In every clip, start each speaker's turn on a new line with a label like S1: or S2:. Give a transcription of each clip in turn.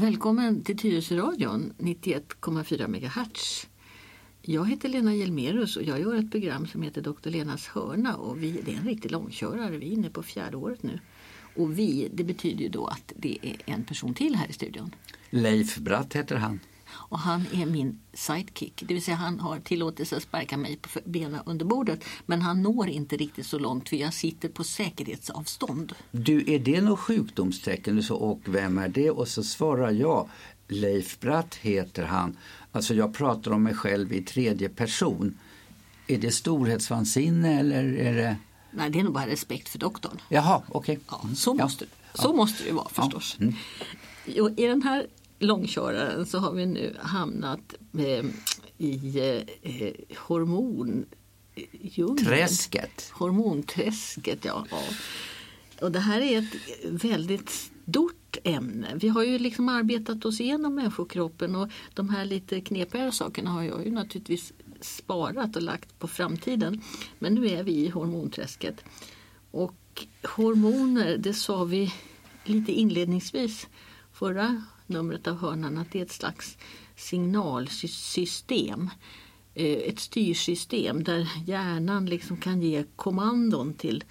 S1: Välkommen till Tyresöradion 91,4 MHz. Jag heter Lena Hjelmerus och jag gör ett program som heter Dr. Lenas hörna och vi, det är en riktig långkörare. Vi är inne på fjärde året nu. Och vi, det betyder ju då att det är en person till här i studion.
S2: Leif Bratt heter han.
S1: Och han är min sidekick, det vill säga han har tillåtelse att sparka mig på benen under bordet. Men han når inte riktigt så långt för jag sitter på säkerhetsavstånd.
S2: Du, är det något sjukdomstecken? Du sa, och vem är det? Och så svarar jag, Leif Bratt heter han. Alltså jag pratar om mig själv i tredje person. Är det storhetsvansinne eller är det?
S1: Nej, det är nog bara respekt för doktorn.
S2: Jaha, okej. Okay.
S1: Ja, så måste, ja. så måste det vara förstås. Ja. Mm. I den här långköraren så har vi nu hamnat eh, i eh, hormon
S2: Träsket.
S1: Hormonträsket, ja. ja. Och det här är ett väldigt stort ämne. Vi har ju liksom arbetat oss igenom människokroppen och de här lite knepigare sakerna har jag ju naturligtvis sparat och lagt på framtiden. Men nu är vi i hormonträsket. Och hormoner, det sa vi lite inledningsvis förra numret av hörnan att det är ett slags signalsystem. Eh, ett styrsystem där hjärnan liksom kan ge kommandon till,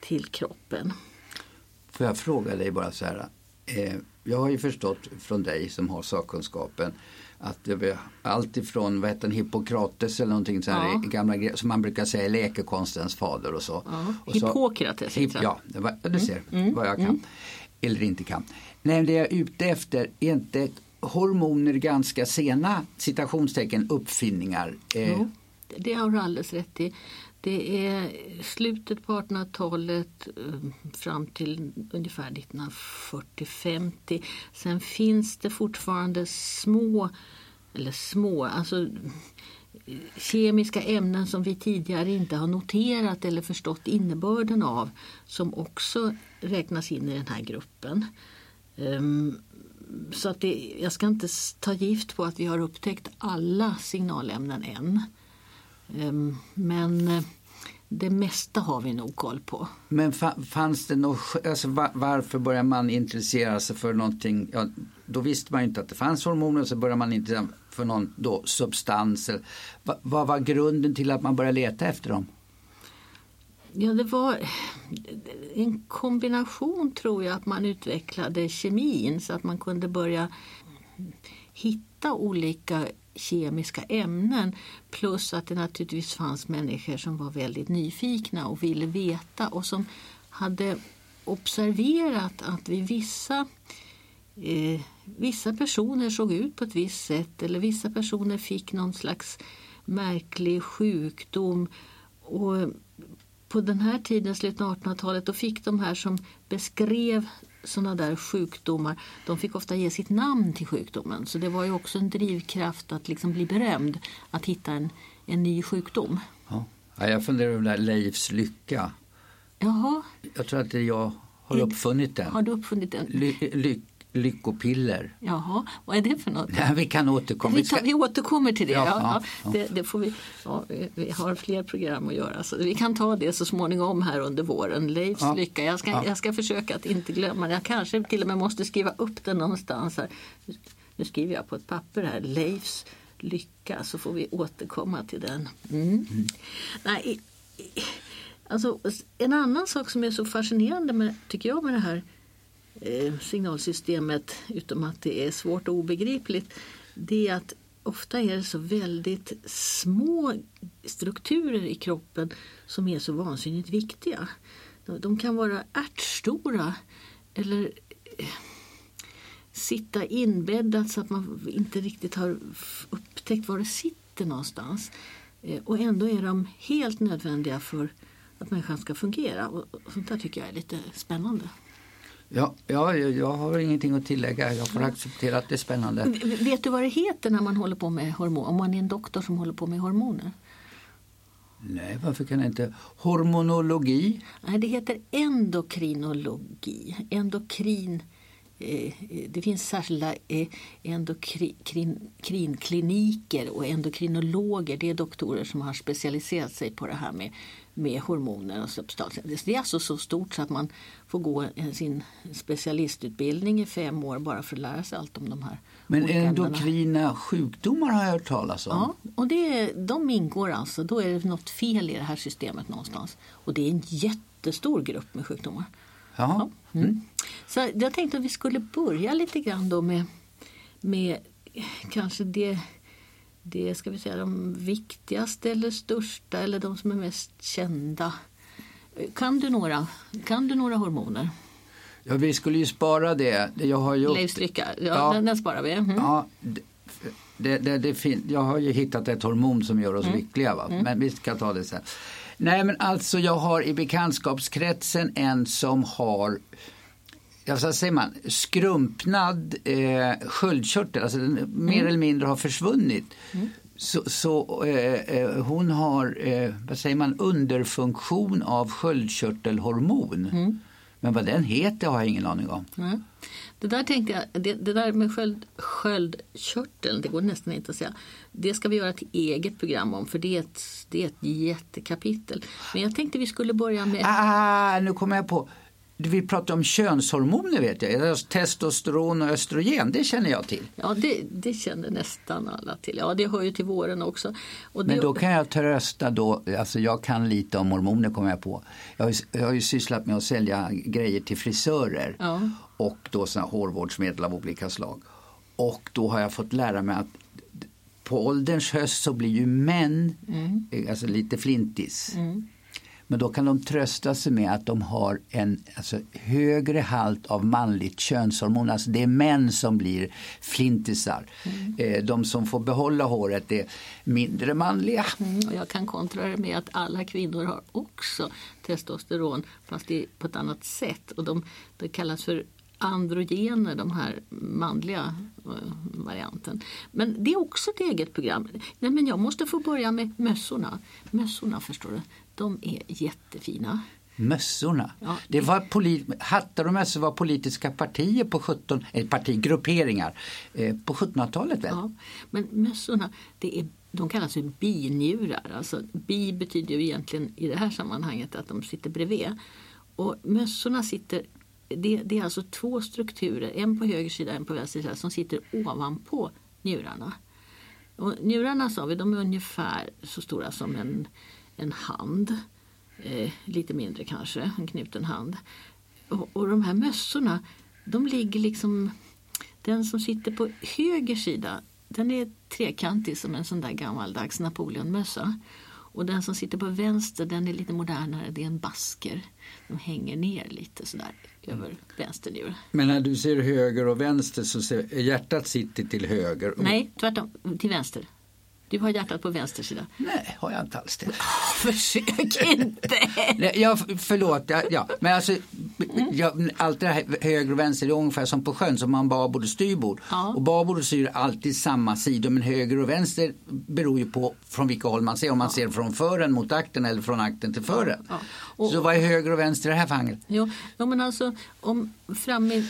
S1: till kroppen.
S2: Får jag fråga dig bara så här. Eh, jag har ju förstått från dig som har sakkunskapen att det var allt ifrån vad heter Hippokrates eller någonting så här, ja. gamla som man brukar säga läkekonstens fader och så.
S1: Ja. Och Hippokrates.
S2: Hip, ja, det var, du ser mm. mm. vad jag kan. Mm. Eller inte kan. Nej, det jag är ute efter är inte hormoner ganska sena citationstecken uppfinningar?
S1: Eh. Jo, det har du alldeles rätt i. Det är slutet på 1800-talet eh, fram till ungefär 1940-50. Sen finns det fortfarande små, eller små, alltså eh, kemiska ämnen som vi tidigare inte har noterat eller förstått innebörden av som också räknas in i den här gruppen. Ehm, så att det, jag ska inte ta gift på att vi har upptäckt alla signalämnen än. Ehm, men eh, det mesta har vi nog koll på.
S2: Men fanns det något, alltså varför började man intressera sig för någonting? Ja, då visste man ju inte att det fanns hormoner så började man intressera sig för någon då, substans. Vad, vad var grunden till att man började leta efter dem?
S1: Ja, det var en kombination tror jag att man utvecklade kemin så att man kunde börja hitta olika kemiska ämnen plus att det naturligtvis fanns människor som var väldigt nyfikna och ville veta och som hade observerat att vid vissa eh, vissa personer såg ut på ett visst sätt eller vissa personer fick någon slags märklig sjukdom. Och på den här tiden, slutet av 1800-talet, då fick de här som beskrev sådana där sjukdomar, de fick ofta ge sitt namn till sjukdomen. Så det var ju också en drivkraft att liksom bli berömd, att hitta en, en ny sjukdom.
S2: Ja. jag funderar över det där Leifs lycka.
S1: Jaha.
S2: Jag tror att jag har uppfunnit den.
S1: Har du uppfunnit den?
S2: Ly, ly, lyckopiller.
S1: Jaha, vad är det för något?
S2: Ja, vi kan återkomma.
S1: Vi, tar, vi återkommer till det. Ja, ja, ja. Det, det, får vi, vi har fler program att göra så vi kan ta det så småningom här under våren. Leifs lycka. Jag ska, jag ska försöka att inte glömma det. Jag kanske till och med måste skriva upp den någonstans. Här. Nu skriver jag på ett papper här. Leifs lycka så får vi återkomma till den. Mm. Mm. Nej, alltså, en annan sak som är så fascinerande med, tycker jag med det här Eh, signalsystemet, utom att det är svårt och obegripligt, det är att ofta är det så väldigt små strukturer i kroppen som är så vansinnigt viktiga. De kan vara ärtstora eller eh, sitta inbäddat så att man inte riktigt har upptäckt var det sitter någonstans. Eh, och ändå är de helt nödvändiga för att människan ska fungera. Och sånt där tycker jag är lite spännande.
S2: Ja, ja, jag har ingenting att tillägga. Jag får acceptera att det är spännande.
S1: Vet du vad det heter när man håller på med hormoner? Om man är en doktor som håller på med hormoner?
S2: Nej, varför kan det inte? Hormonologi?
S1: Nej, det heter endokrinologi. Endokrin eh, det finns särskilda eh, endokrinkliniker och endokrinologer. Det är doktorer som har specialiserat sig på det här med, med hormoner och substanser. Det är alltså så stort så att man får gå sin specialistutbildning i fem år bara för att lära sig allt om de här
S2: Men endokrina sjukdomar har jag hört talas om.
S1: Ja, och det, de ingår alltså. Då är det något fel i det här systemet någonstans. Och det är en jättestor grupp med sjukdomar.
S2: Ja.
S1: Mm. Mm. Så jag tänkte att vi skulle börja lite grann då med, med kanske det, det ska vi säga, de viktigaste eller största eller de som är mest kända. Kan du några, kan du några hormoner?
S2: Ja, vi skulle ju spara det. Jag har gjort...
S1: Leif Stricka, ja, ja, den, den sparar vi. Mm.
S2: Ja, det, det, det, fin- jag har ju hittat ett hormon som gör oss mm. lyckliga. Va? Mm. Men vi ska ta det sen. Nej men alltså jag har i bekantskapskretsen en som har ja, så säger man, skrumpnad eh, sköldkörtel, alltså den mm. mer eller mindre har försvunnit. Mm. Så, så eh, eh, hon har, eh, vad säger man, underfunktion av sköldkörtelhormon. Mm. Men vad den heter har jag ingen aning om.
S1: Mm. Det där tänkte jag, det, det där med sköld, sköldkörteln, det går nästan inte att säga. Det ska vi göra ett eget program om för det är ett, det är ett jättekapitel. Men jag tänkte vi skulle börja med...
S2: Ah, nu kommer jag på. Vi pratar om könshormoner vet jag. Testosteron och östrogen, det känner jag till.
S1: Ja, det, det känner nästan alla till. Ja, det hör ju till våren också.
S2: Och Men då kan jag trösta då, alltså jag kan lite om hormoner kommer jag på. Jag har, jag har ju sysslat med att sälja grejer till frisörer ja. och då såna hårvårdsmedel av olika slag. Och då har jag fått lära mig att på ålderns höst så blir ju män mm. alltså lite flintis. Mm. Men då kan de trösta sig med att de har en alltså, högre halt av manligt könshormon. Alltså det är män som blir flintisar. Mm. Eh, de som får behålla håret är mindre manliga.
S1: Mm, och jag kan kontra det med att alla kvinnor har också testosteron fast det är på ett annat sätt. Och de, det kallas för androgener, de här manliga eh, varianten. Men det är också ett eget program. Nej, men jag måste få börja med mössorna. Mössorna förstår du, de är jättefina.
S2: Mössorna. Ja, det var polit, hattar och mössor var politiska partier på 17, eh, partigrupperingar eh, på 1700-talet väl? Ja,
S1: men mössorna, det är, de kallas för binjurar. Alltså, bi betyder ju egentligen i det här sammanhanget att de sitter bredvid. Och mössorna sitter det, det, är alltså två strukturer, en på höger sida och en på vänster sida, som sitter ovanpå njurarna. Och njurarna sa vi, de är ungefär så stora som en, en hand. Eh, lite mindre kanske, en knuten hand. Och, och de här mössorna, de ligger liksom... Den som sitter på höger sida, den är trekantig som en sån där gammaldags Napoleonmössa. Och den som sitter på vänster den är lite modernare, det är en basker. De hänger ner lite sådär över vänster njure.
S2: Men när du ser höger och vänster så ser hjärtat sitter till höger?
S1: Nej, tvärtom, till vänster. Du har hjärtat på vänster sida.
S2: Nej, har jag inte alls det.
S1: försök inte!
S2: Nej, jag, förlåt, ja, ja. men alltså jag, allt det här höger och vänster är ungefär som på sjön, som man babord och styrbord. Ja. Och babord och styr är alltid samma sidor, men höger och vänster beror ju på från vilka håll man ser. Om man ja. ser från fören mot akten eller från akten till fören. Ja. Och, så vad är höger och vänster i det här fallet?
S1: Ja, ja men alltså om framme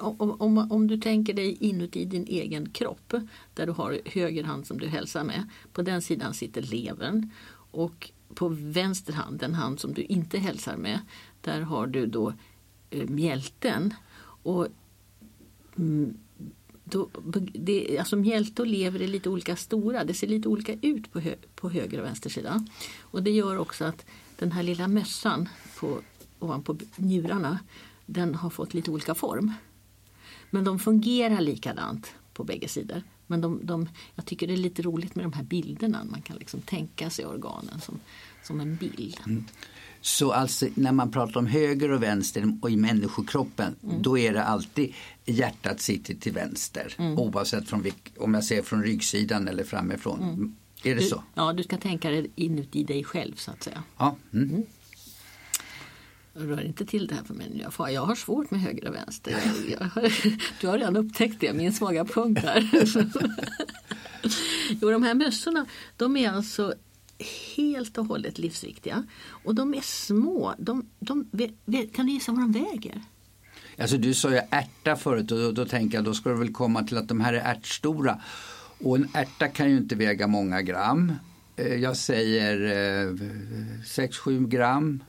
S1: om, om, om, du tänker dig inuti din egen kropp där du har höger hand som du hälsar med. På den sidan sitter levern och på vänster hand, den hand som du inte hälsar med, där har du då eh, mjälten. Och, mm, då, det, alltså mjälte och lever är lite olika stora, det ser lite olika ut på, hö, på höger och vänster sida. Och det gör också att den här lilla mössan på, ovanpå njurarna, den har fått lite olika form. Men de fungerar likadant på bägge sidor. Men de, de, jag tycker det är lite roligt med de här bilderna. Man kan liksom tänka sig organen som, som en bild. Mm.
S2: Så alltså när man pratar om höger och vänster och i människokroppen mm. då är det alltid hjärtat sitter till vänster mm. oavsett från om jag ser från ryggsidan eller framifrån. Mm. Är det
S1: du,
S2: så?
S1: Ja, du ska tänka dig inuti dig själv så att säga.
S2: Ja.
S1: Rör inte till det här för mig. Jag, jag har svårt med höger och vänster. Jag, jag, du har redan upptäckt det, min svaga punkt här. jo, de här mössorna de är alltså helt och hållet livsviktiga. Och de är små. De, de, kan du gissa vad de väger?
S2: Alltså du sa ju ärta förut och då, då tänker jag då ska det väl komma till att de här är ärtstora. Och en ärta kan ju inte väga många gram. Eh, jag säger 6-7 gram.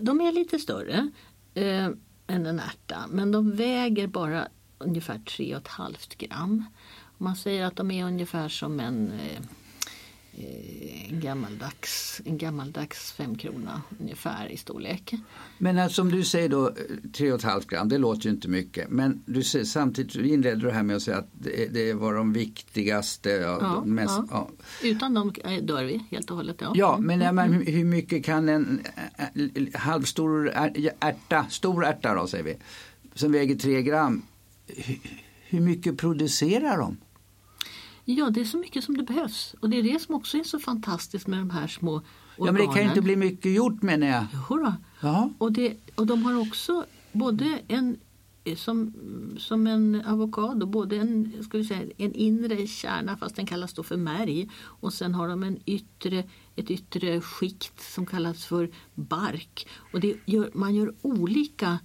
S1: De är lite större eh, än en ärta men de väger bara ungefär 3,5 gram. Man säger att de är ungefär som en eh, en gammaldags, en gammaldags femkrona ungefär i storlek.
S2: Men alltså, som du säger då 3,5 eh, gram, det låter ju inte mycket. Men du säger, samtidigt inleder du här med att säga att det, det var de viktigaste. Ja, ja, de mest,
S1: ja. Utan dem eh, dör vi helt och hållet.
S2: Ja, ja men, mm. men hur mycket kan en halvstor ärta, stor ärta då säger vi, som väger 3 gram, hur mycket producerar de?
S1: Ja, det är så mycket som det behövs. Och det är det som också är så fantastiskt med de här små organen. Ja,
S2: men det kan ju inte bli mycket gjort menar jag.
S1: Jodå. Ja. Och, det, och de har också både en som, som en avokado, både en, ska vi säga, en inre kärna fast den kallas då för märg och sen har de en yttre, ett yttre skikt som kallas för bark. Och det gör, man gör olika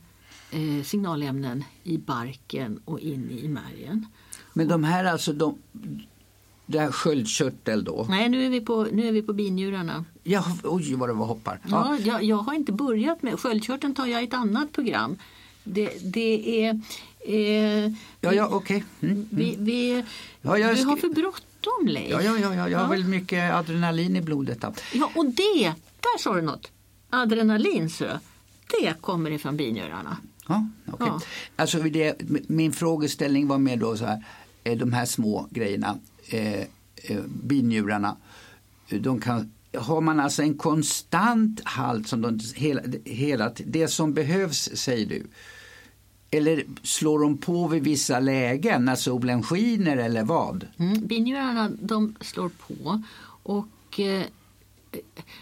S1: eh, signalämnen i barken och in i märgen.
S2: Men de här alltså, de, det här sköldkörtel då?
S1: Nej, nu är vi på, nu är vi på binjurarna.
S2: Ja, oj vad det var hoppar.
S1: Ja. ja jag, jag, har inte börjat med sköldkörteln tar jag i ett annat program. Det, det är...
S2: Eh, ja, ja, okej. Okay. Mm,
S1: vi, mm. vi, ja, jag, har för bråttom.
S2: Ja, ja, ja, ja, jag har väl mycket adrenalin i blodet. Då.
S1: Ja, och det, där sa du något. Adrenalin, så, det kommer ifrån binjurarna.
S2: Ja, okay. ja. Alltså, det, min frågeställning var mer då så här, de här små grejerna Eh, eh, binjurarna. De kan, har man alltså en konstant halt som de hela, hela det som behövs säger du. Eller slår de på vid vissa lägen när solen skiner eller vad?
S1: Mm, binjurarna de slår på och eh,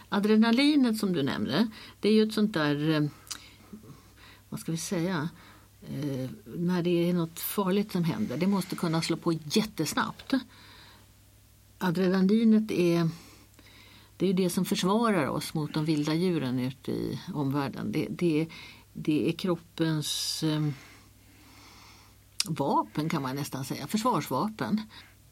S1: adrenalinet som du nämnde det är ju ett sånt där, eh, vad ska vi säga, eh, när det är något farligt som händer. Det måste kunna slå på jättesnabbt adrenalinet är det är det som försvarar oss mot de vilda djuren ute i omvärlden. Det, det, det är kroppens eh, vapen kan man nästan säga, försvarsvapen.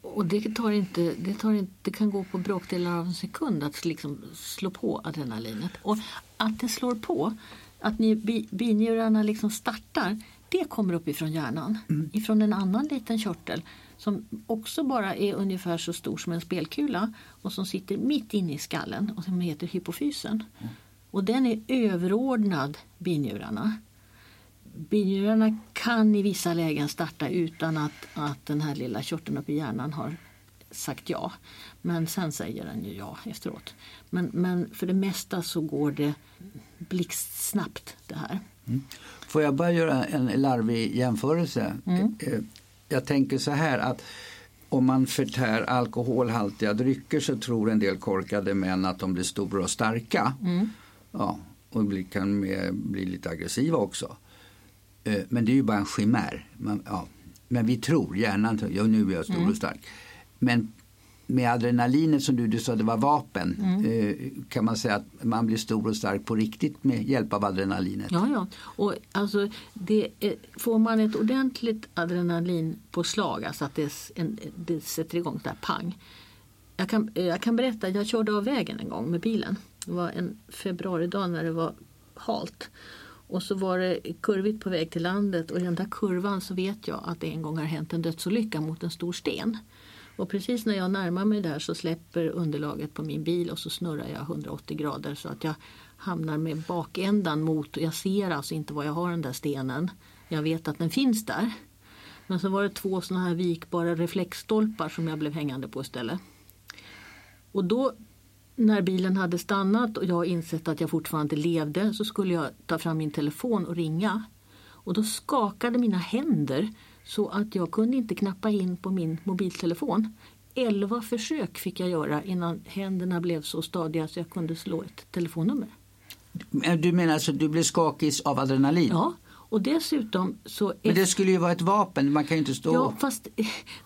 S1: Och det, tar inte, det, tar inte, det kan gå på bråkdelar av en sekund att liksom slå på adrenalinet. Och att det slår på, att ni, binjurarna liksom startar, det kommer uppifrån hjärnan. Mm. Ifrån en annan liten körtel som också bara är ungefär så stor som en spelkula och som sitter mitt inne i skallen och som heter hypofysen. Mm. Och den är överordnad binjurarna. Binjurarna kan i vissa lägen starta utan att, att den här lilla körteln uppe i hjärnan har sagt ja. Men sen säger den ju ja efteråt. Men, men för det mesta så går det blixtsnabbt det här. Mm.
S2: Får jag bara göra en larvig jämförelse? Mm. Jag tänker så här att om man förtär alkoholhaltiga drycker så tror en del korkade män att de blir stora och starka. Mm. Ja, och bli, kan bli lite aggressiva också. Eh, men det är ju bara en chimär. Man, ja. Men vi tror, hjärnan ja nu är jag stor mm. och stark. Men med adrenalinet som du, du sa det var vapen mm. eh, kan man säga att man blir stor och stark på riktigt med hjälp av adrenalinet.
S1: Ja, ja. Och alltså, det, får man ett ordentligt adrenalinpåslag, alltså att det, en, det sätter igång där pang. Jag kan, jag kan berätta, jag körde av vägen en gång med bilen. Det var en februaridag när det var halt. Och så var det kurvigt på väg till landet och i den där kurvan så vet jag att det en gång har hänt en dödsolycka mot en stor sten. Och precis när jag närmar mig där så släpper underlaget på min bil och så snurrar jag 180 grader så att jag hamnar med bakändan mot, jag ser alltså inte var jag har den där stenen. Jag vet att den finns där. Men så var det två sådana här vikbara reflexstolpar som jag blev hängande på istället. Och då när bilen hade stannat och jag insett att jag fortfarande levde så skulle jag ta fram min telefon och ringa. Och då skakade mina händer så att jag kunde inte knappa in på min mobiltelefon. Elva försök fick jag göra innan händerna blev så stadiga så jag kunde slå ett telefonnummer.
S2: Du menar alltså att du blev skakig av adrenalin?
S1: Ja, och dessutom så...
S2: Men det skulle ju vara ett vapen, man kan ju inte stå...
S1: Ja, fast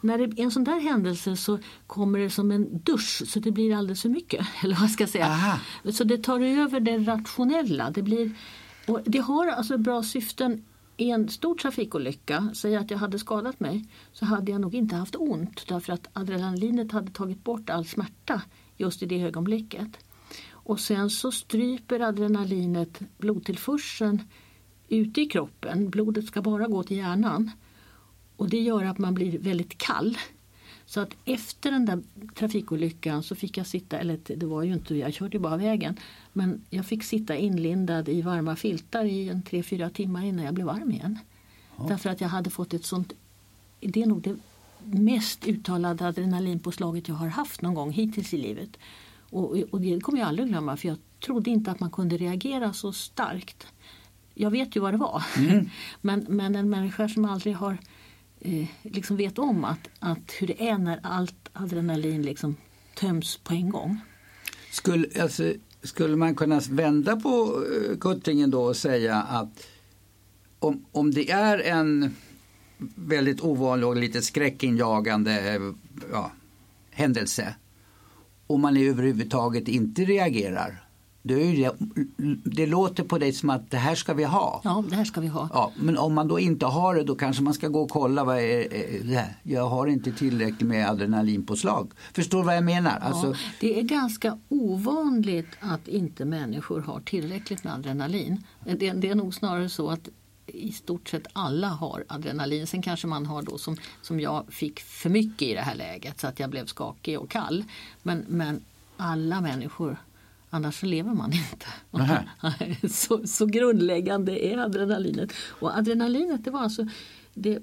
S1: när det är en sån där händelse så kommer det som en dusch så det blir alldeles för mycket. Eller vad ska jag säga. Aha. Så det tar över det rationella. Det, blir, och det har alltså bra syften i en stor trafikolycka, säg att jag hade skadat mig, så hade jag nog inte haft ont därför att adrenalinet hade tagit bort all smärta just i det ögonblicket. Och sen så stryper adrenalinet blodtillförseln ute i kroppen. Blodet ska bara gå till hjärnan. Och det gör att man blir väldigt kall. Så att efter den där trafikolyckan så fick jag sitta, eller det var ju inte, jag körde ju bara vägen. Men jag fick sitta inlindad i varma filtar i en tre, fyra timmar innan jag blev varm igen. Ja. Därför att jag hade fått ett sånt, det är nog det mest uttalade adrenalinpåslaget jag har haft någon gång hittills i livet. Och, och det kommer jag aldrig glömma för jag trodde inte att man kunde reagera så starkt. Jag vet ju vad det var. Mm. men, men en människa som aldrig har eh, liksom vet om att, att hur det är när allt adrenalin liksom töms på en gång.
S2: Skulle, alltså, skulle man kunna vända på eh, kuttingen då och säga att om, om det är en väldigt ovanlig och lite skräckinjagande ja, händelse och man överhuvudtaget inte reagerar det, det låter på dig som att det här ska vi ha.
S1: Ja, det här ska vi ha.
S2: Ja, men om man då inte har det då kanske man ska gå och kolla vad är det här? Jag har inte tillräckligt med adrenalinpåslag. Förstår du vad jag menar?
S1: Ja, alltså... Det är ganska ovanligt att inte människor har tillräckligt med adrenalin. Det, det är nog snarare så att i stort sett alla har adrenalin. Sen kanske man har då som, som jag fick för mycket i det här läget så att jag blev skakig och kall. Men, men alla människor Annars så lever man inte. så, så grundläggande är adrenalinet. Och adrenalinet det var alltså det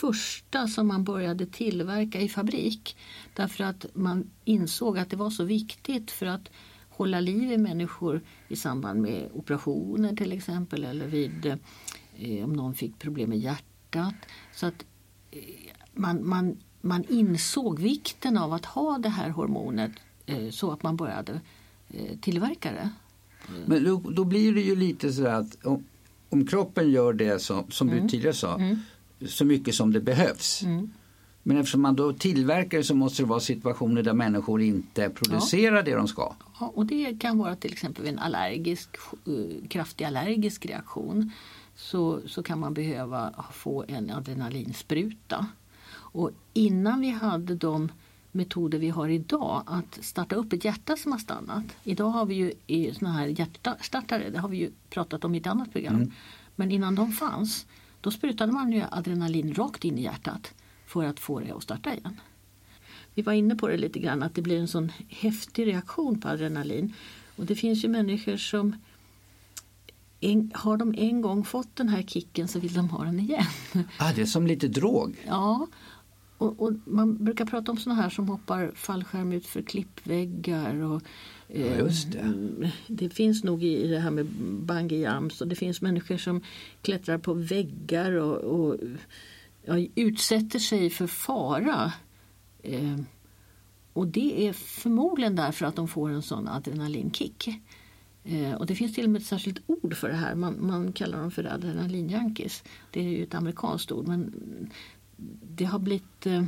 S1: första som man började tillverka i fabrik. Därför att man insåg att det var så viktigt för att hålla liv i människor i samband med operationer till exempel eller vid eh, om någon fick problem med hjärtat. Så att eh, man, man, man insåg vikten av att ha det här hormonet eh, så att man började Eh, tillverkare.
S2: Men då, då, blir det ju lite så att om, om kroppen gör det som, som mm. du tidigare sa, mm. så mycket som det behövs. Mm. Men eftersom man då tillverkar så måste det vara situationer där människor inte producerar ja. det de ska.
S1: Ja, och det kan vara till exempel en allergisk, uh, kraftig allergisk reaktion. Så, så kan man behöva få en adrenalinspruta. Och innan vi hade de metoder vi har idag att starta upp ett hjärta som har stannat. Idag har vi ju i såna här hjärtstartare, det har vi ju pratat om i ett annat program. Mm. Men innan de fanns, då sprutade man ju adrenalin rakt in i hjärtat för att få det att starta igen. Vi var inne på det lite grann att det blir en sån häftig reaktion på adrenalin. Och det finns ju människor som en, har de en gång fått den här kicken så vill de ha den igen.
S2: Ah, det är som lite drog.
S1: Ja, och, och, man brukar prata om sådana här som hoppar fallskärm ut för klippväggar. Och,
S2: eh, ja, det.
S1: det. finns nog i det här med bungee jumps och det finns människor som klättrar på väggar och, och ja, utsätter sig för fara. Eh, och det är förmodligen därför att de får en sån adrenalinkick. Eh, och det finns till och med ett särskilt ord för det här. Man, man kallar dem för adrenalinjunkies. Det är ju ett amerikanskt ord men det har blivit... Eh,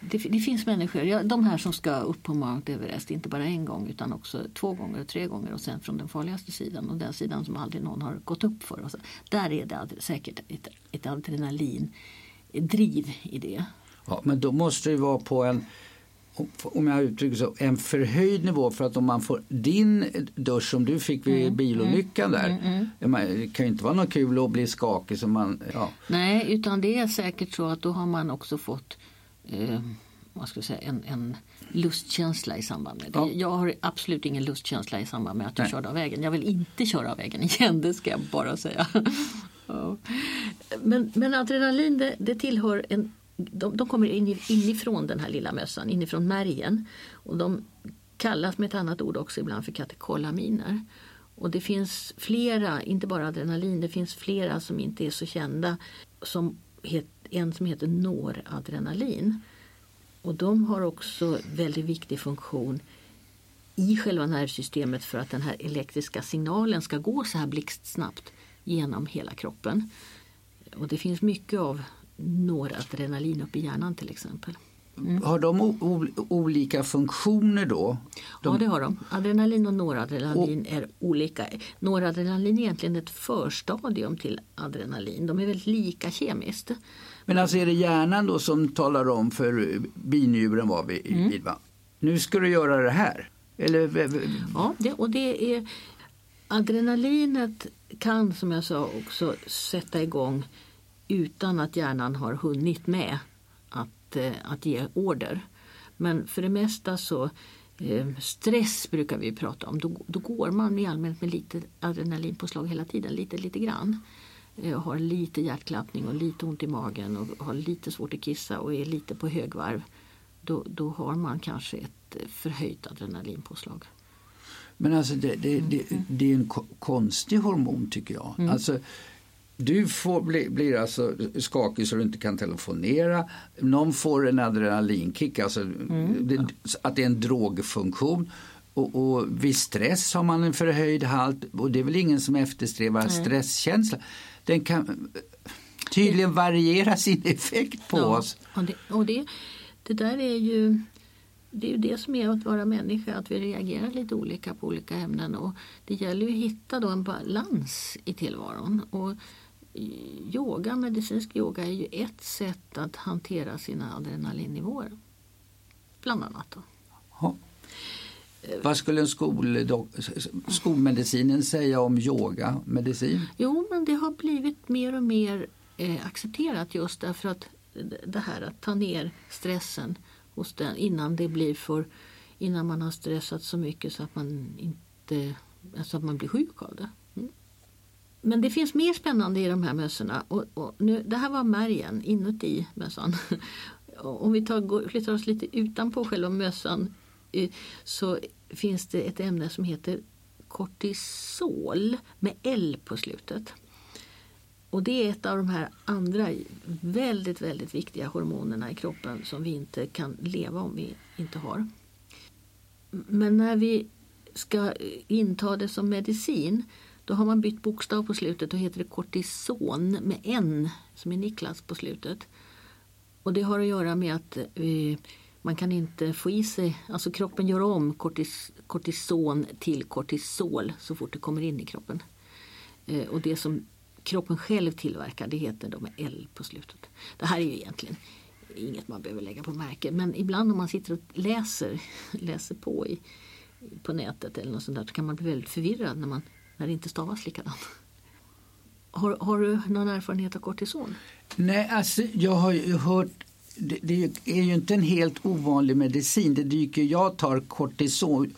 S1: det, det, finns människor, ja, de här som ska upp på Mount Everest, inte bara en gång utan också två gånger och tre gånger och sen från den farligaste sidan och den sidan som aldrig någon har gått upp för. Så, där är det säkert ett, ett adrenalindriv i det.
S2: Ja, men då måste det vara på en om jag uttrycker så, en förhöjd nivå för att om man får din dusch som du fick vid mm, bilolyckan där. Mm, mm. Det kan ju inte vara något kul att bli skakig. Som man, ja.
S1: Nej, utan det är säkert så att då har man också fått eh, vad ska jag säga, en, en lustkänsla i samband med det. Ja. Jag har absolut ingen lustkänsla i samband med att jag Nej. körde av vägen. Jag vill inte köra av vägen igen, det ska jag bara säga. ja. men, men adrenalin det, det tillhör en de, de kommer in, inifrån den här lilla mössan, inifrån märgen. Och de kallas med ett annat ord också ibland för katekolaminer. Och det finns flera, inte bara adrenalin, det finns flera som inte är så kända. Som het, en som heter noradrenalin. Och de har också väldigt viktig funktion i själva nervsystemet för att den här elektriska signalen ska gå så här blixtsnabbt genom hela kroppen. Och det finns mycket av noradrenalin upp i hjärnan till exempel.
S2: Mm. Har de olika funktioner då?
S1: De... Ja det har de. Adrenalin och noradrenalin och... är olika. Noradrenalin är egentligen ett förstadium till adrenalin. De är väldigt lika kemiskt.
S2: Men alltså är det hjärnan då som talar om för binjuren vad vi mm. vill? Va? Nu ska du göra det här. Eller...
S1: Ja, det, och det är adrenalinet kan som jag sa också sätta igång utan att hjärnan har hunnit med att, eh, att ge order. Men för det mesta så eh, stress brukar vi prata om. Då, då går man i allmänhet med lite adrenalinpåslag hela tiden, lite lite grann. Eh, har lite hjärtklappning och lite ont i magen och har lite svårt att kissa och är lite på högvarv. Då, då har man kanske ett förhöjt adrenalinpåslag.
S2: Men alltså det, det, det, det är en konstig hormon tycker jag. Mm. Alltså, du får, bli, blir alltså skakig så du inte kan telefonera. Någon får en adrenalinkick, alltså mm. det, att det är en drogfunktion. Och, och vid stress har man en förhöjd halt och det är väl ingen som eftersträvar Nej. stresskänsla. Den kan tydligen variera sin effekt på ja, oss.
S1: Och, det, och det, det där är ju det är ju det som är att vara människa, att vi reagerar lite olika på olika ämnen. Och det gäller ju att hitta då en balans i tillvaron. Och yoga, medicinsk yoga är ju ett sätt att hantera sina adrenalinnivåer. Bland annat. Ja.
S2: Vad skulle en skol, skolmedicinen säga om yoga, medicin?
S1: Jo, men det har blivit mer och mer eh, accepterat just därför att det här att ta ner stressen hos den innan det blir för innan man har stressat så mycket så att man inte alltså att man blir sjuk av det. Men det finns mer spännande i de här mössorna. Och, och nu, det här var märgen inuti mössan. Om vi tar, flyttar oss lite utanpå själva mössan eh, så finns det ett ämne som heter kortisol med L på slutet. Och det är ett av de här andra väldigt, väldigt viktiga hormonerna i kroppen som vi inte kan leva om vi inte har. Men när vi ska inta det som medicin då har man bytt bokstav på slutet och heter det kortison med N som är Niklas på slutet. Och det har att göra med att eh, man kan inte få i sig, alltså kroppen gör om kortis, kortison till kortisol så fort det kommer in i kroppen. Eh, och det som kroppen själv tillverkar, det heter då med L på slutet. Det här är ju egentligen inget man behöver lägga på märke men ibland om man sitter och läser, läser på i, på nätet eller något sånt där så kan man bli väldigt förvirrad när, man, när det inte stavas likadant. Har, har du någon erfarenhet av kortison?
S2: Nej, alltså jag har ju hört det, det, är ju inte en helt ovanlig medicin. Det dyker, jag tar kortison.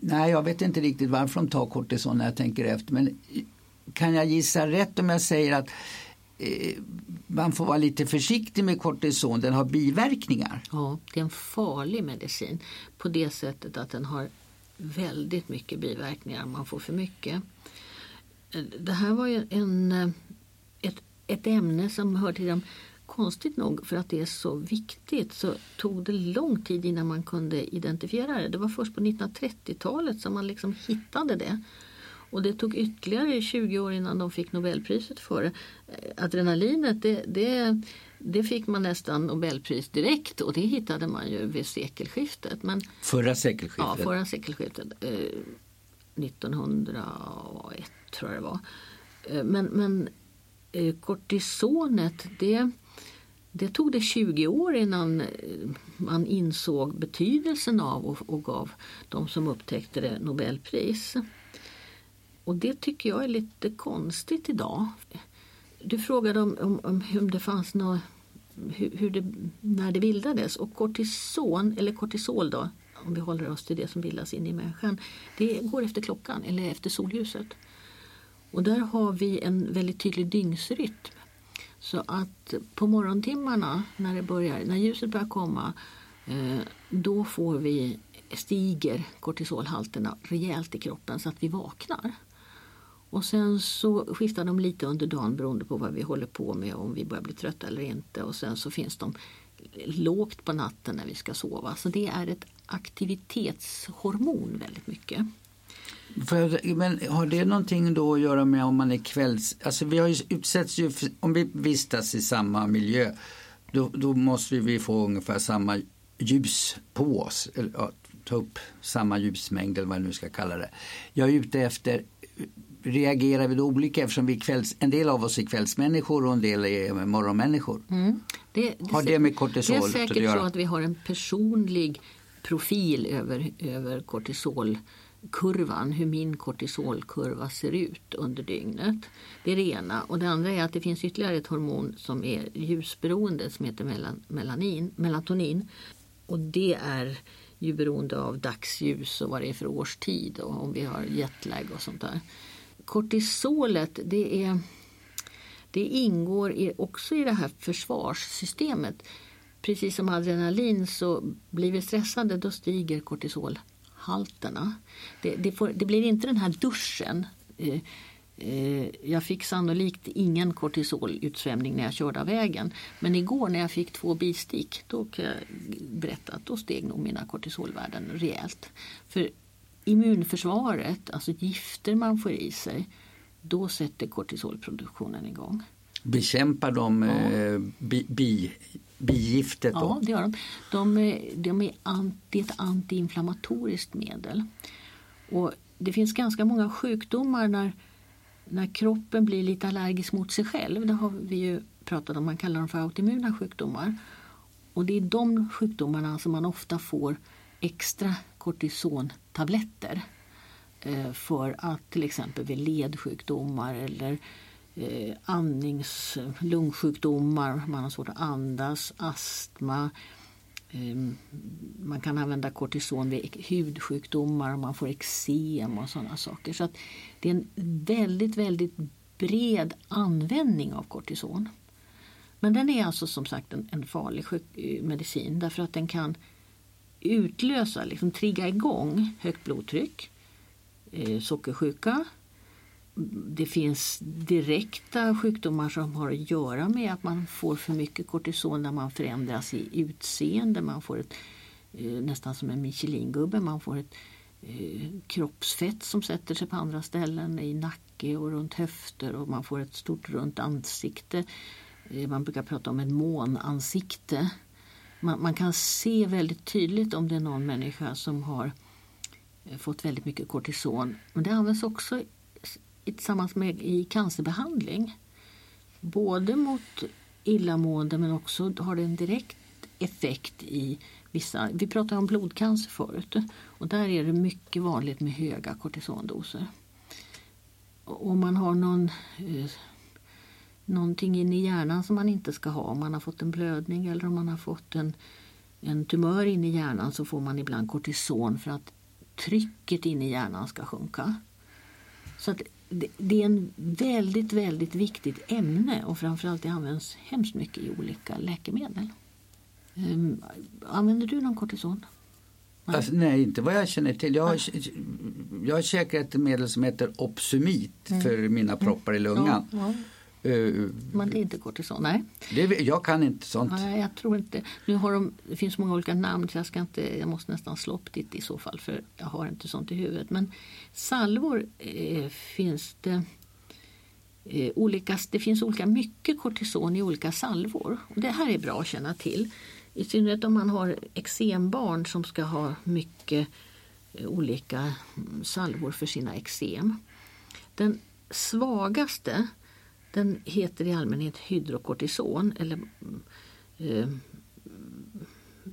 S2: Nej, jag vet inte riktigt varför de tar kortison när jag tänker efter. Men kan jag gissa rätt om jag säger att eh, man får vara lite försiktig med kortison, den har biverkningar?
S1: Ja, det är en farlig medicin på det sättet att den har väldigt mycket biverkningar om man får för mycket. Det här var ju en, ett, ett ämne som hör till dem. konstigt nog för att det är så viktigt så tog det lång tid innan man kunde identifiera det. Det var först på 1930-talet som man liksom hittade det. Och det tog ytterligare 20 år innan de fick Nobelpriset för det. Adrenalinet det, det, det fick man nästan Nobelpris direkt och det hittade man ju vid sekelskiftet. Men,
S2: förra sekelskiftet?
S1: Ja, förra sekelskiftet. Eh, 1901 tror jag det var. Eh, men, men eh, kortisonet det, det tog det 20 år innan eh, man insåg betydelsen av och, och gav de som upptäckte det Nobelpris. Och det tycker jag är lite konstigt idag. Du frågade om, om, om hur det fanns något, hur, hur, det, när det bildades. Och kortison, eller kortisol då, om vi håller oss till det som bildas inne i människan. Det går efter klockan eller efter solljuset. Och där har vi en väldigt tydlig dygnsrytm. Så att på morgontimmarna när, det börjar, när ljuset börjar komma eh, då får vi, stiger kortisolhalterna rejält i kroppen så att vi vaknar. Och sen så skiftar de lite under dagen beroende på vad vi håller på med om vi börjar bli trötta eller inte. Och sen så finns de lågt på natten när vi ska sova. Så det är ett aktivitetshormon väldigt mycket.
S2: För, men har det någonting då att göra med om man är kvälls... Alltså vi har ju, utsätts ju, för, om vi vistas i samma miljö då, då måste vi få ungefär samma ljus på oss. Eller, ja, ta upp samma ljusmängd eller vad jag nu ska kalla det. Jag är ute efter reagerar vi då olika eftersom vi kvälls, en del av oss är kvällsmänniskor och en del är morgonmänniskor? Mm. Det, det, har det med kortisol
S1: att göra? Det är säkert så att vi har en personlig profil över, över kortisolkurvan, hur min kortisolkurva ser ut under dygnet. Det är det ena. Och det andra är att det finns ytterligare ett hormon som är ljusberoende som heter melanin, melatonin. Och det är ju beroende av dagsljus och vad det är för årstid och om vi har jetlag och sånt där. Kortisolet det, är, det ingår i, också i det här försvarssystemet. Precis som adrenalin så blir vi stressade då stiger kortisolhalterna. Det, det, får, det blir inte den här duschen eh, eh jag fick sannolikt ingen kortisolutsvämning när jag körde av vägen. Men igår när jag fick två bistick då kan jag berätta att då steg nog mina kortisolvärden rejält. För immunförsvaret, alltså gifter man får i sig, då sätter kortisolproduktionen igång.
S2: Bekämpar de ja. eh, bi, bi, bigiftet? Då?
S1: Ja, det gör de. De, de är anti, det är ett antiinflammatoriskt medel. Och det finns ganska många sjukdomar när när kroppen blir lite allergisk mot sig själv, det har vi ju pratat om, man kallar dem för autoimmuna sjukdomar. Och det är de sjukdomarna som man ofta får extra kortisontabletter eh, för att till exempel vid ledsjukdomar eller eh, andnings lungsjukdomar, man har svårt att andas, astma, eh, man kan använda kortison vid hudsjukdomar, man får eksem och sådana saker. Så det är en väldigt, väldigt bred användning av kortison. Men den är alltså som sagt en, en farlig medicin därför att den kan utlösa, liksom trigga igång högt blodtryck, eh, sockersjuka, det finns direkta sjukdomar som har att göra med att man får för mycket kortison när man förändras i utseende. Man får ett, eh, nästan som en Michelin-gubbe. Man får ett eh, kroppsfett som sätter sig på andra ställen i nacke och runt höfter och man får ett stort runt ansikte. Eh, man brukar prata om ett månansikte. Man, man kan se väldigt tydligt om det är någon människa som har eh, fått väldigt mycket kortison. Men det används också tillsammans med i cancerbehandling. Både mot illamående men också har det en direkt effekt i vissa, vi pratade om blodcancer förut och där är det mycket vanligt med höga kortisondoser. Om man har någon, eh, någonting inne i hjärnan som man inte ska ha, om man har fått en blödning eller om man har fått en, en tumör inne i hjärnan så får man ibland kortison för att trycket inne i hjärnan ska sjunka. Så att det är en väldigt, väldigt viktigt ämne och framförallt det används hemskt mycket i olika läkemedel. Um, använder du någon kortison?
S2: Nej. Alltså, nej, inte vad jag känner till. Jag jag har käkat ett medel som heter Opsumit mm. för mina proppar i lungan. Ja, ja.
S1: Uh, Men det är inte kortison? Nej.
S2: Det, jag kan inte sånt.
S1: Nej, jag tror inte. Nu har de, det finns många olika namn så jag, ska inte, jag måste nästan slå upp det i så fall för jag har inte sånt i huvudet. Men salvor eh, finns det eh, olika, det finns olika mycket kortison i olika salvor. Och det här är bra att känna till. I synnerhet om man har eksembarn som ska ha mycket eh, olika mm, salvor för sina eksem. Den svagaste den heter i allmänhet hydrokortison. Eller, eh,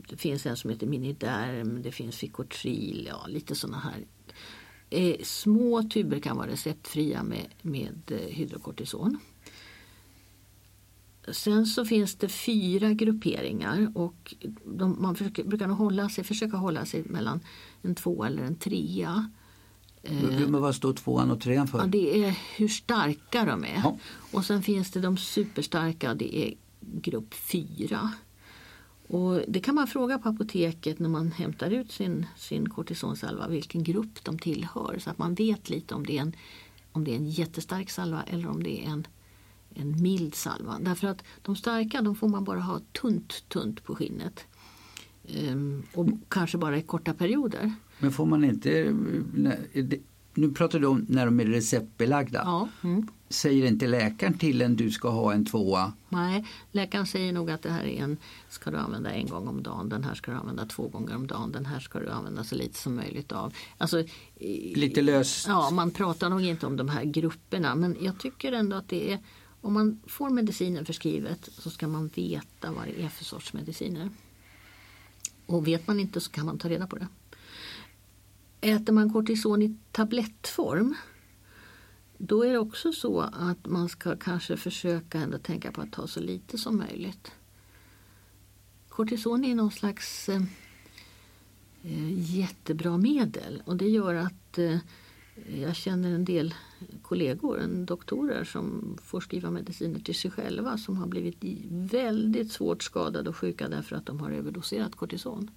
S1: det finns en som heter Miniderm, det finns Ficotril, ja, lite sådana här. Eh, små tuber kan vara receptfria med, med eh, hydrokortison. Sen så finns det fyra grupperingar och de, man försöker, brukar hålla sig, försöka hålla sig mellan en två eller en trea.
S2: Eh, men vad står tvåan och trean för?
S1: Ja, det är hur starka de är. Ja. Och sen finns det de superstarka, det är grupp fyra. Och det kan man fråga på apoteket när man hämtar ut sin, sin kortisonsalva vilken grupp de tillhör så att man vet lite om det är en, om det är en jättestark salva eller om det är en, en mild salva. Därför att de starka de får man bara ha tunt tunt på skinnet. Um, och kanske bara i korta perioder.
S2: Men får man inte, nu pratar du om när de är receptbelagda. Ja. Mm. säger inte läkaren till en du ska ha en tvåa?
S1: Nej, läkaren säger nog att det här är en ska du använda en gång om dagen, den här ska du använda två gånger om dagen, den här ska du använda så lite som möjligt av. Alltså,
S2: lite löst?
S1: Ja, man pratar nog inte om de här grupperna men jag tycker ändå att det är om man får medicinen förskrivet så ska man veta vad det är för sorts mediciner. Och vet man inte så kan man ta reda på det. Äter man kortison i tablettform då är det också så att man ska kanske försöka ändå tänka på att ta så lite som möjligt. Kortison är någon slags eh, eh jättebra medel och det gör att eh, jag känner en del kollegor, en doktorer som får skriva mediciner till sig själva som har blivit väldigt svårt skadade och sjuka därför att de har överdoserat kortison.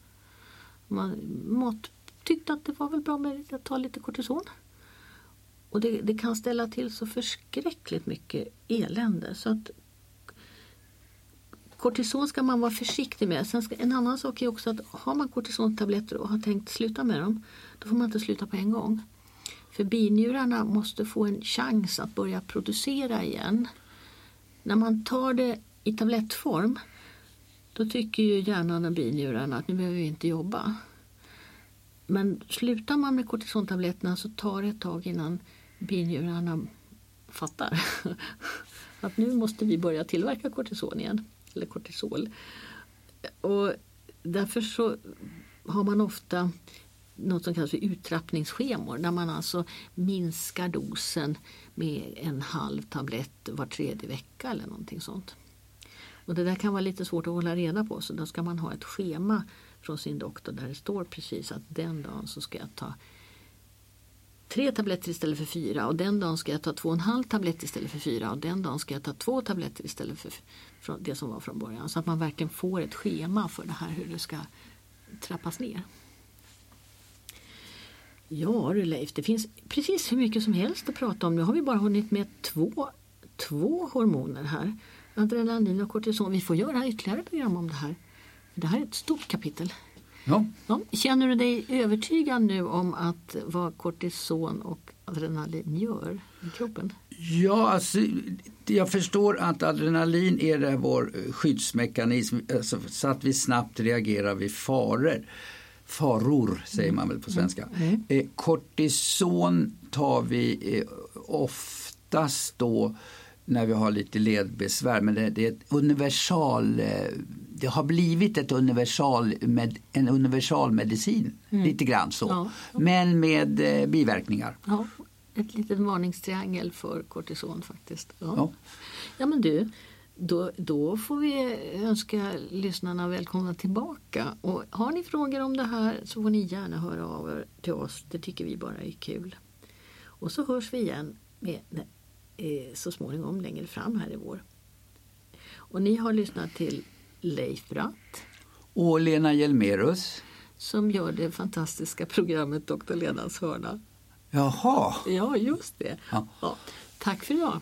S1: Man mått, tyckte att det var väl bra med att ta lite kortison. Och det, det, kan ställa till så förskräckligt mycket elände. Så att Kortison ska man vara försiktig med. Sen ska, en annan sak är också att har man kortisontabletter och har tänkt sluta med dem, då får man inte sluta på en gång. För binjurarna måste få en chans att börja producera igen. När man tar det i tablettform då tycker ju hjärnan och binjurarna att nu behöver vi inte jobba. Men slutar man med kortisontabletterna så tar det ett tag innan binjurarna fattar att nu måste vi börja tillverka kortison igen, eller kortisol. Och därför så har man ofta något som kallas för uttrappningsschemor där man alltså minskar dosen med en halv tablett var tredje vecka eller någonting sånt. Och det där kan vara lite svårt att hålla reda på så då ska man ha ett schema från sin doktor där det står precis att den dagen så ska jag ta tre tabletter istället för fyra och den dagen ska jag ta två och en halv tablett istället för fyra och den dagen ska jag ta två tabletter istället för det som var från början. Så att man verkligen får ett schema för det här hur det ska trappas ner. Ja du Leif, det finns precis hur mycket som helst att prata om. Nu har vi bara hunnit med två, två hormoner här. Adrenalin och kortison. Vi får göra ytterligare program om det här. Det här är ett stort kapitel.
S2: Ja.
S1: Ja, känner du dig övertygad nu om att vad kortison och adrenalin gör i kroppen?
S2: Ja, alltså, jag förstår att adrenalin är det vår skyddsmekanism alltså, så att vi snabbt reagerar vid faror. Faror säger man väl på svenska. Mm. mm. Eh, kortison tar vi eh, oftast då när vi har lite ledbesvär men det, det är ett universal eh, det har blivit ett universal med, en universalmedicin, mm. lite grann så. Ja. Men med eh, biverkningar.
S1: Ja, ett litet varningstriangel för kortison faktiskt. Ja, ja. ja men du, då, då får vi önska lyssnarna välkomna tillbaka. Och har ni frågor om det här så får ni gärna höra av er till oss. Det tycker vi bara är kul. Och så hörs vi igen med, så småningom längre fram här i vår. Och ni har lyssnat till Leif Bratt.
S2: Och Lena Hjelmerus.
S1: Som gör det fantastiska programmet Dr. Lenas hörna.
S2: Jaha.
S1: Ja, just det. Ja. Ja. Tack för idag.